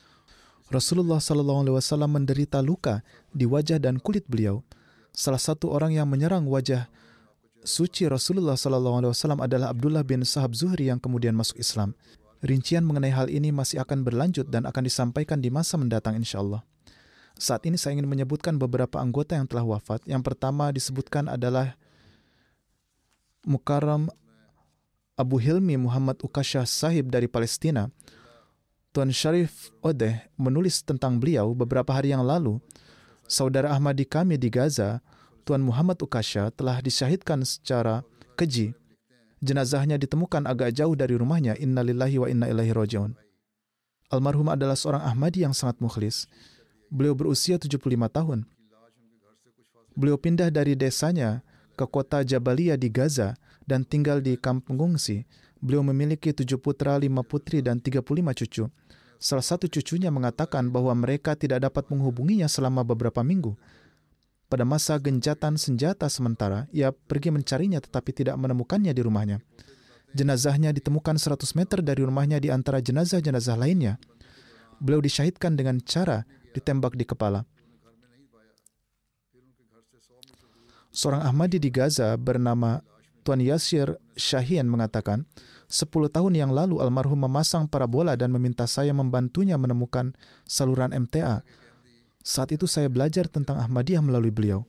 Speaker 1: Rasulullah Sallallahu Alaihi Wasallam menderita luka di wajah dan kulit beliau. Salah satu orang yang menyerang wajah suci Rasulullah Sallallahu Alaihi Wasallam adalah Abdullah bin Sahab Zuhri yang kemudian masuk Islam. Rincian mengenai hal ini masih akan berlanjut dan akan disampaikan di masa mendatang insya Allah. Saat ini saya ingin menyebutkan beberapa anggota yang telah wafat. Yang pertama disebutkan adalah Mukarram Abu Hilmi Muhammad Ukasha Sahib dari Palestina. Tuan Syarif Odeh menulis tentang beliau beberapa hari yang lalu. Saudara Ahmadi kami di Gaza, Tuan Muhammad Ukasha telah disyahidkan secara keji jenazahnya ditemukan agak jauh dari rumahnya. Innalillahi wa inna ilaihi rajiun. Almarhum adalah seorang Ahmadi yang sangat mukhlis. Beliau berusia 75 tahun. Beliau pindah dari desanya ke kota Jabalia di Gaza dan tinggal di kampung ngungsi. Beliau memiliki tujuh putra, lima putri, dan 35 cucu. Salah satu cucunya mengatakan bahwa mereka tidak dapat menghubunginya selama beberapa minggu. Pada masa genjatan senjata sementara, ia pergi mencarinya tetapi tidak menemukannya di rumahnya. Jenazahnya ditemukan 100 meter dari rumahnya di antara jenazah-jenazah lainnya. Beliau disyahidkan dengan cara ditembak di kepala. Seorang Ahmadi di Gaza bernama Tuan Yasir Syahian mengatakan, 10 tahun yang lalu almarhum memasang parabola dan meminta saya membantunya menemukan saluran MTA saat itu saya belajar tentang Ahmadiyah melalui beliau.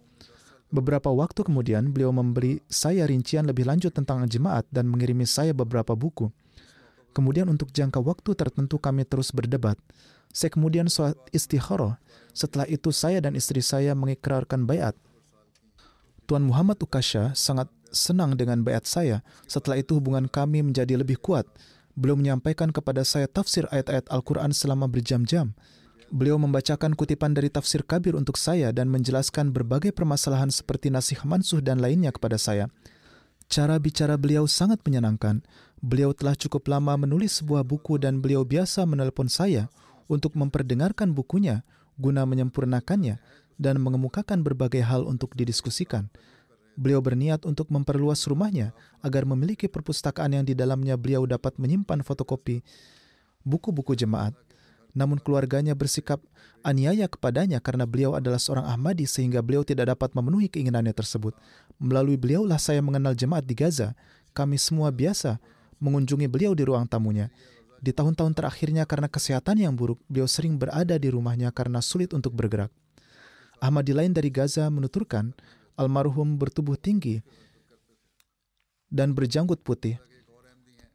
Speaker 1: Beberapa waktu kemudian, beliau memberi saya rincian lebih lanjut tentang jemaat dan mengirimi saya beberapa buku. Kemudian untuk jangka waktu tertentu kami terus berdebat. Saya kemudian sholat istikharah. Setelah itu saya dan istri saya mengikrarkan bayat. Tuan Muhammad Ukasha sangat senang dengan bayat saya. Setelah itu hubungan kami menjadi lebih kuat. Beliau menyampaikan kepada saya tafsir ayat-ayat Al-Quran selama berjam-jam. Beliau membacakan kutipan dari tafsir kabir untuk saya dan menjelaskan berbagai permasalahan seperti nasih mansuh dan lainnya kepada saya. Cara bicara beliau sangat menyenangkan. Beliau telah cukup lama menulis sebuah buku dan beliau biasa menelepon saya untuk memperdengarkan bukunya guna menyempurnakannya dan mengemukakan berbagai hal untuk didiskusikan. Beliau berniat untuk memperluas rumahnya agar memiliki perpustakaan yang di dalamnya beliau dapat menyimpan fotokopi buku-buku jemaat namun keluarganya bersikap aniaya kepadanya karena beliau adalah seorang Ahmadi sehingga beliau tidak dapat memenuhi keinginannya tersebut. Melalui beliaulah saya mengenal jemaat di Gaza. Kami semua biasa mengunjungi beliau di ruang tamunya. Di tahun-tahun terakhirnya karena kesehatan yang buruk, beliau sering berada di rumahnya karena sulit untuk bergerak. Ahmadi lain dari Gaza menuturkan, almarhum bertubuh tinggi dan berjanggut putih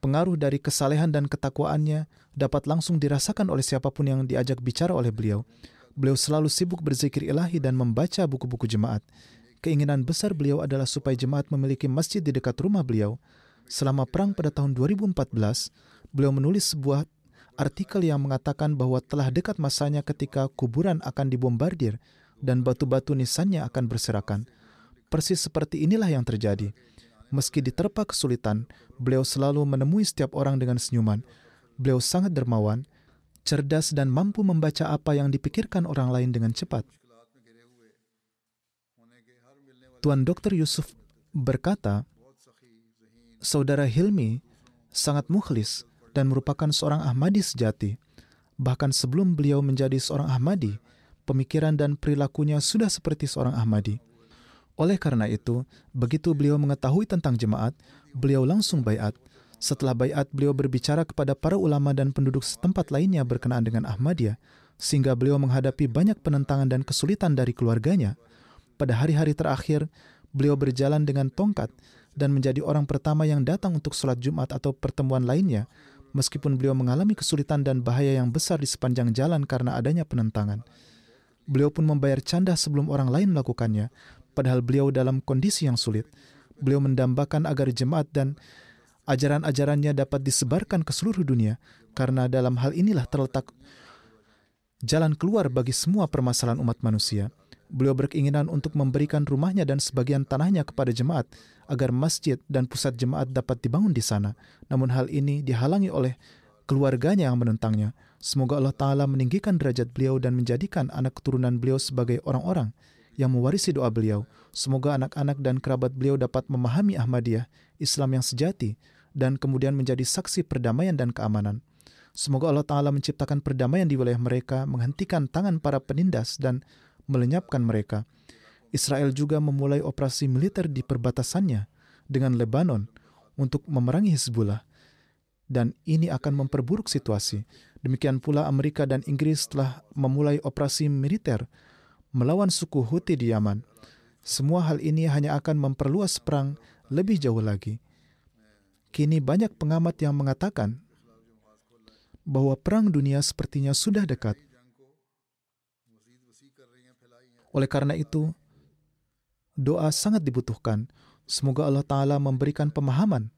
Speaker 1: pengaruh dari kesalehan dan ketakwaannya dapat langsung dirasakan oleh siapa pun yang diajak bicara oleh beliau. Beliau selalu sibuk berzikir ilahi dan membaca buku-buku jemaat. Keinginan besar beliau adalah supaya jemaat memiliki masjid di dekat rumah beliau. Selama perang pada tahun 2014, beliau menulis sebuah artikel yang mengatakan bahwa telah dekat masanya ketika kuburan akan dibombardir dan batu-batu nisannya akan berserakan. Persis seperti inilah yang terjadi. Meski diterpa kesulitan, beliau selalu menemui setiap orang dengan senyuman. Beliau sangat dermawan, cerdas dan mampu membaca apa yang dipikirkan orang lain dengan cepat. Tuan Dr. Yusuf berkata, Saudara Hilmi sangat mukhlis dan merupakan seorang Ahmadi sejati. Bahkan sebelum beliau menjadi seorang Ahmadi, pemikiran dan perilakunya sudah seperti seorang Ahmadi. Oleh karena itu, begitu beliau mengetahui tentang jemaat, beliau langsung bayat. Setelah bayat, beliau berbicara kepada para ulama dan penduduk setempat lainnya berkenaan dengan Ahmadiyah, sehingga beliau menghadapi banyak penentangan dan kesulitan dari keluarganya. Pada hari-hari terakhir, beliau berjalan dengan tongkat dan menjadi orang pertama yang datang untuk sholat Jumat atau pertemuan lainnya, meskipun beliau mengalami kesulitan dan bahaya yang besar di sepanjang jalan karena adanya penentangan. Beliau pun membayar canda sebelum orang lain melakukannya, padahal beliau dalam kondisi yang sulit. Beliau mendambakan agar jemaat dan ajaran-ajarannya dapat disebarkan ke seluruh dunia, karena dalam hal inilah terletak jalan keluar bagi semua permasalahan umat manusia. Beliau berkeinginan untuk memberikan rumahnya dan sebagian tanahnya kepada jemaat agar masjid dan pusat jemaat dapat dibangun di sana. Namun hal ini dihalangi oleh keluarganya yang menentangnya. Semoga Allah Ta'ala meninggikan derajat beliau dan menjadikan anak keturunan beliau sebagai orang-orang yang mewarisi doa beliau. Semoga anak-anak dan kerabat beliau dapat memahami Ahmadiyah, Islam yang sejati, dan kemudian menjadi saksi perdamaian dan keamanan. Semoga Allah Ta'ala menciptakan perdamaian di wilayah mereka, menghentikan tangan para penindas dan melenyapkan mereka. Israel juga memulai operasi militer di perbatasannya dengan Lebanon untuk memerangi Hezbollah. Dan ini akan memperburuk situasi. Demikian pula Amerika dan Inggris telah memulai operasi militer melawan suku Houthi di Yaman. Semua hal ini hanya akan memperluas perang lebih jauh lagi. Kini banyak pengamat yang mengatakan bahwa perang dunia sepertinya sudah dekat. Oleh karena itu, doa sangat dibutuhkan. Semoga Allah Ta'ala memberikan pemahaman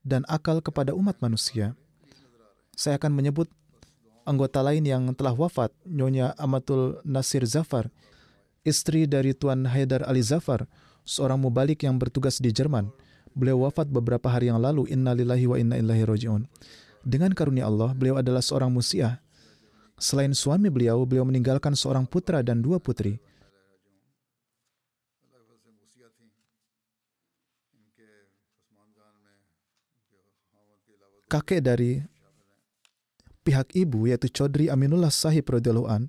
Speaker 1: dan akal kepada umat manusia. Saya akan menyebut anggota lain yang telah wafat, Nyonya Amatul Nasir Zafar, istri dari Tuan Haidar Ali Zafar, seorang mubalik yang bertugas di Jerman. Beliau wafat beberapa hari yang lalu, inna lillahi wa inna ilahi roji'un. Dengan karunia Allah, beliau adalah seorang musiah. Selain suami beliau, beliau meninggalkan seorang putra dan dua putri. Kakek dari pihak ibu yaitu Chaudhry Aminullah Sahib radhiyallahu an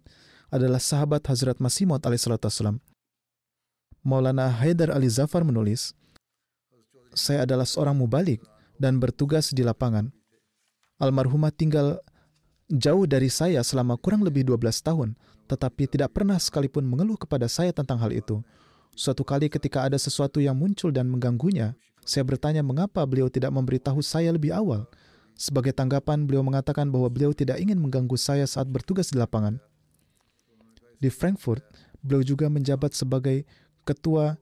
Speaker 1: adalah sahabat Hazrat Masih Maud alaihissalam. Maulana Haidar Ali Zafar menulis, saya adalah seorang mubalik dan bertugas di lapangan. Almarhumah tinggal jauh dari saya selama kurang lebih 12 tahun, tetapi tidak pernah sekalipun mengeluh kepada saya tentang hal itu. Suatu kali ketika ada sesuatu yang muncul dan mengganggunya, saya bertanya mengapa beliau tidak memberitahu saya lebih awal. Sebagai tanggapan, beliau mengatakan bahwa beliau tidak ingin mengganggu saya saat bertugas di lapangan. Di Frankfurt, beliau juga menjabat sebagai ketua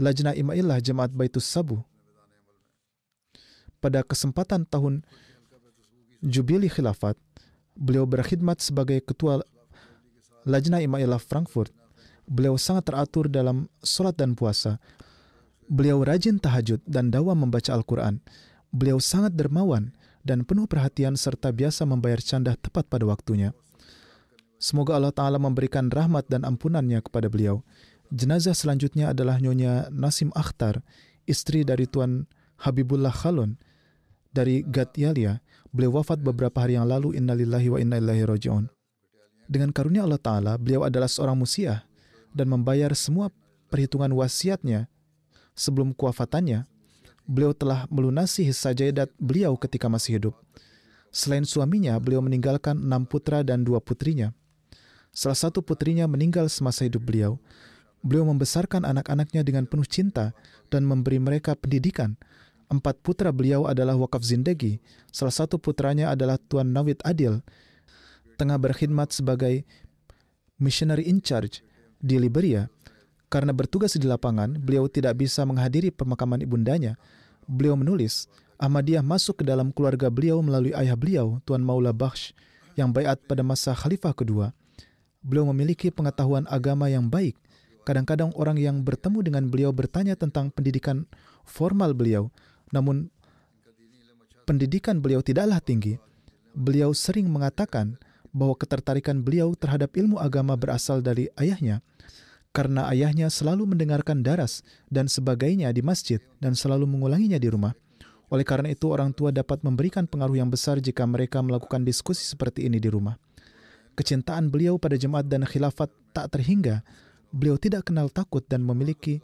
Speaker 1: Lajnah Imailah Jemaat Baitus Sabu. Pada kesempatan tahun Jubili Khilafat, beliau berkhidmat sebagai ketua Lajnah Imailah Frankfurt. Beliau sangat teratur dalam sholat dan puasa. Beliau rajin tahajud dan dawa membaca Al-Quran. Beliau sangat dermawan dan penuh perhatian serta biasa membayar canda tepat pada waktunya. Semoga Allah Ta'ala memberikan rahmat dan ampunannya kepada beliau. Jenazah selanjutnya adalah Nyonya Nasim Akhtar, istri dari Tuan Habibullah Khalon dari Gatyalia. Beliau wafat beberapa hari yang lalu, innalillahi wa inna ilaihi. Dengan karunia Allah Ta'ala, beliau adalah seorang musiah dan membayar semua perhitungan wasiatnya sebelum kewafatannya beliau telah melunasi hissa jaidat beliau ketika masih hidup. Selain suaminya, beliau meninggalkan enam putra dan dua putrinya. Salah satu putrinya meninggal semasa hidup beliau. Beliau membesarkan anak-anaknya dengan penuh cinta dan memberi mereka pendidikan. Empat putra beliau adalah wakaf zindagi. Salah satu putranya adalah Tuan Nawid Adil, tengah berkhidmat sebagai missionary in charge di Liberia. Karena bertugas di lapangan, beliau tidak bisa menghadiri pemakaman ibundanya, beliau menulis, Ahmadiyah masuk ke dalam keluarga beliau melalui ayah beliau, Tuan Maula Bakhsh, yang bayat pada masa khalifah kedua. Beliau memiliki pengetahuan agama yang baik. Kadang-kadang orang yang bertemu dengan beliau bertanya tentang pendidikan formal beliau, namun pendidikan beliau tidaklah tinggi. Beliau sering mengatakan bahwa ketertarikan beliau terhadap ilmu agama berasal dari ayahnya, karena ayahnya selalu mendengarkan daras dan sebagainya di masjid dan selalu mengulanginya di rumah. Oleh karena itu, orang tua dapat memberikan pengaruh yang besar jika mereka melakukan diskusi seperti ini di rumah. Kecintaan beliau pada jemaat dan khilafat tak terhingga. Beliau tidak kenal takut dan memiliki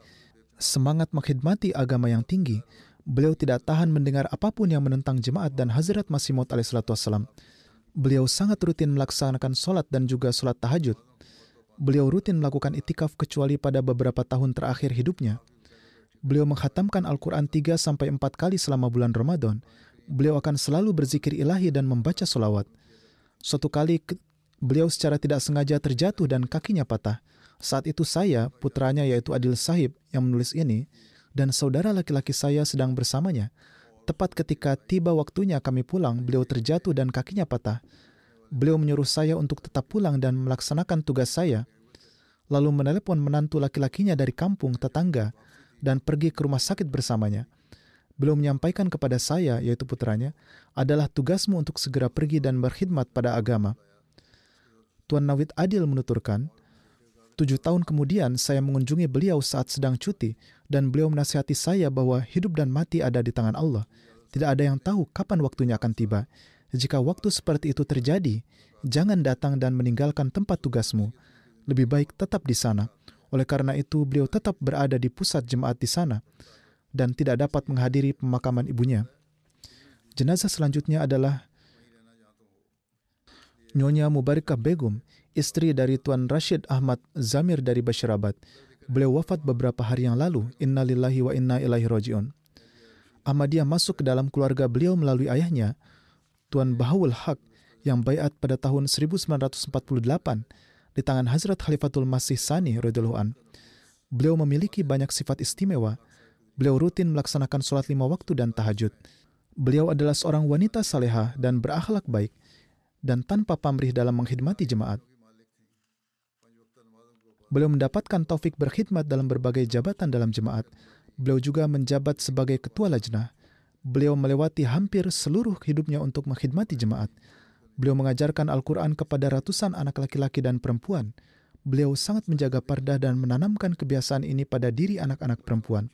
Speaker 1: semangat mengkhidmati agama yang tinggi. Beliau tidak tahan mendengar apa pun yang menentang jemaat dan Hazrat Masih Maud alaihissalam. Beliau sangat rutin melaksanakan sholat dan juga sholat tahajud. Beliau rutin melakukan itikaf kecuali pada beberapa tahun terakhir hidupnya. Beliau menghatamkan Al-Quran 3 sampai 4 kali selama bulan Ramadan. Beliau akan selalu berzikir ilahi dan membaca solawat. Suatu kali beliau secara tidak sengaja terjatuh dan kakinya patah. Saat itu saya, putranya yaitu Adil Sahib yang menulis ini, dan saudara laki-laki saya sedang bersamanya. Tepat ketika tiba waktunya kami pulang, beliau terjatuh dan kakinya patah. Beliau menyuruh saya untuk tetap pulang dan melaksanakan tugas saya, lalu menelepon menantu laki-lakinya dari kampung tetangga dan pergi ke rumah sakit bersamanya. Beliau menyampaikan kepada saya, yaitu putranya, adalah tugasmu untuk segera pergi dan berkhidmat pada agama. Tuan Nawid Adil menuturkan, tujuh tahun kemudian saya mengunjungi beliau saat sedang cuti dan beliau menasihati saya bahwa hidup dan mati ada di tangan Allah. Tidak ada yang tahu kapan waktunya akan tiba. Jika waktu seperti itu terjadi, jangan datang dan meninggalkan tempat tugasmu. Lebih baik tetap di sana. Oleh karena itu, beliau tetap berada di pusat jemaat di sana dan tidak dapat menghadiri pemakaman ibunya. Jenazah selanjutnya adalah Nyonya Mubarakah Begum, istri dari Tuan Rashid Ahmad Zamir dari Bashirabad. Beliau wafat beberapa hari yang lalu. Innalillahi wa inna ilaihi rajiun. Ahmadiyah masuk ke dalam keluarga beliau melalui ayahnya, Tuan Bahawul Haq, yang bayat pada tahun 1948 di tangan Hazrat Khalifatul Masih Sani radhiyallahu. Beliau memiliki banyak sifat istimewa. Beliau rutin melaksanakan sholat lima waktu dan tahajud. Beliau adalah seorang wanita saleha dan berakhlak baik dan tanpa pamrih dalam mengkhidmati jemaat. Beliau mendapatkan taufik berkhidmat dalam berbagai jabatan dalam jemaat. Beliau juga menjabat sebagai ketua lajnah. Beliau melewati hampir seluruh hidupnya untuk mengkhidmati jemaat. Beliau mengajarkan Al-Quran kepada ratusan anak laki-laki dan perempuan. Beliau sangat menjaga pardah dan menanamkan kebiasaan ini pada diri anak-anak perempuan.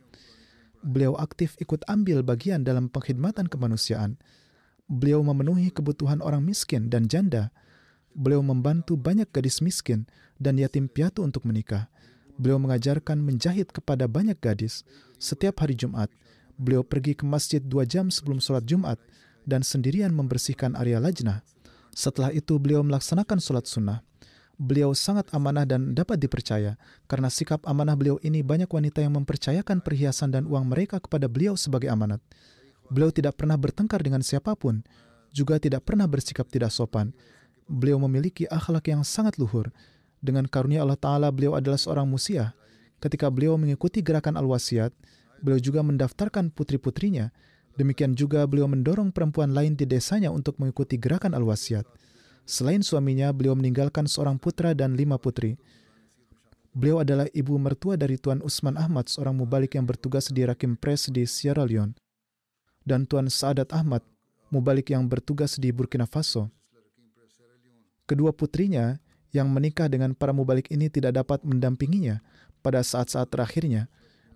Speaker 1: Beliau aktif ikut ambil bagian dalam pengkhidmatan kemanusiaan. Beliau memenuhi kebutuhan orang miskin dan janda. Beliau membantu banyak gadis miskin dan yatim piatu untuk menikah. Beliau mengajarkan menjahit kepada banyak gadis. Setiap hari Jumat, beliau pergi ke masjid dua jam sebelum sholat Jumat dan sendirian membersihkan area lajnah. Setelah itu beliau melaksanakan sholat sunnah. Beliau sangat amanah dan dapat dipercaya. Karena sikap amanah beliau ini banyak wanita yang mempercayakan perhiasan dan uang mereka kepada beliau sebagai amanat. Beliau tidak pernah bertengkar dengan siapa pun, juga tidak pernah bersikap tidak sopan. Beliau memiliki akhlak yang sangat luhur. Dengan karunia Allah Ta'ala, beliau adalah seorang musiah. Ketika beliau mengikuti gerakan al-wasiat, beliau juga mendaftarkan putri-putrinya Demikian juga beliau mendorong perempuan lain di desanya untuk mengikuti gerakan al-wasiat. Selain suaminya, beliau meninggalkan seorang putra dan lima putri. Beliau adalah ibu mertua dari Tuan Usman Ahmad, seorang mubalik yang bertugas di Rakim Press di Sierra Leone. Dan Tuan Saadat Ahmad, mubalik yang bertugas di Burkina Faso. Kedua putrinya yang menikah dengan para mubalik ini tidak dapat mendampinginya pada saat-saat terakhirnya.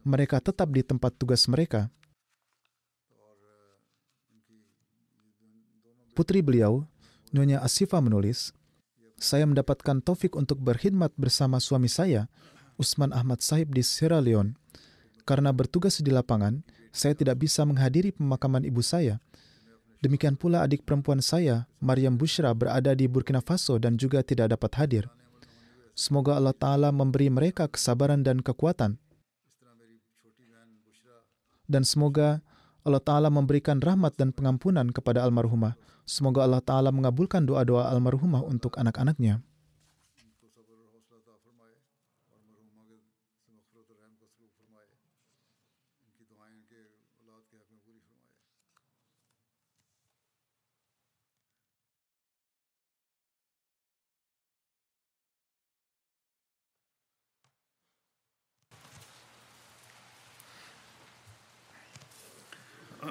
Speaker 1: Mereka tetap di tempat tugas mereka, Putri beliau, Nyonya Asifa menulis, saya mendapatkan taufik untuk berkhidmat bersama suami saya, Usman Ahmad Sahib di Sierra Leone. Karena bertugas di lapangan, saya tidak bisa menghadiri pemakaman ibu saya. Demikian pula adik perempuan saya, Maryam Bushra, berada di Burkina Faso dan juga tidak dapat hadir. Semoga Allah Ta'ala memberi mereka kesabaran dan kekuatan. Dan semoga Allah Ta'ala memberikan rahmat dan pengampunan kepada almarhumah. Semoga Allah Ta'ala mengabulkan doa-doa almarhumah untuk anak-anaknya.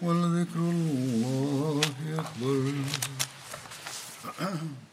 Speaker 2: ولذكر الله أكبر.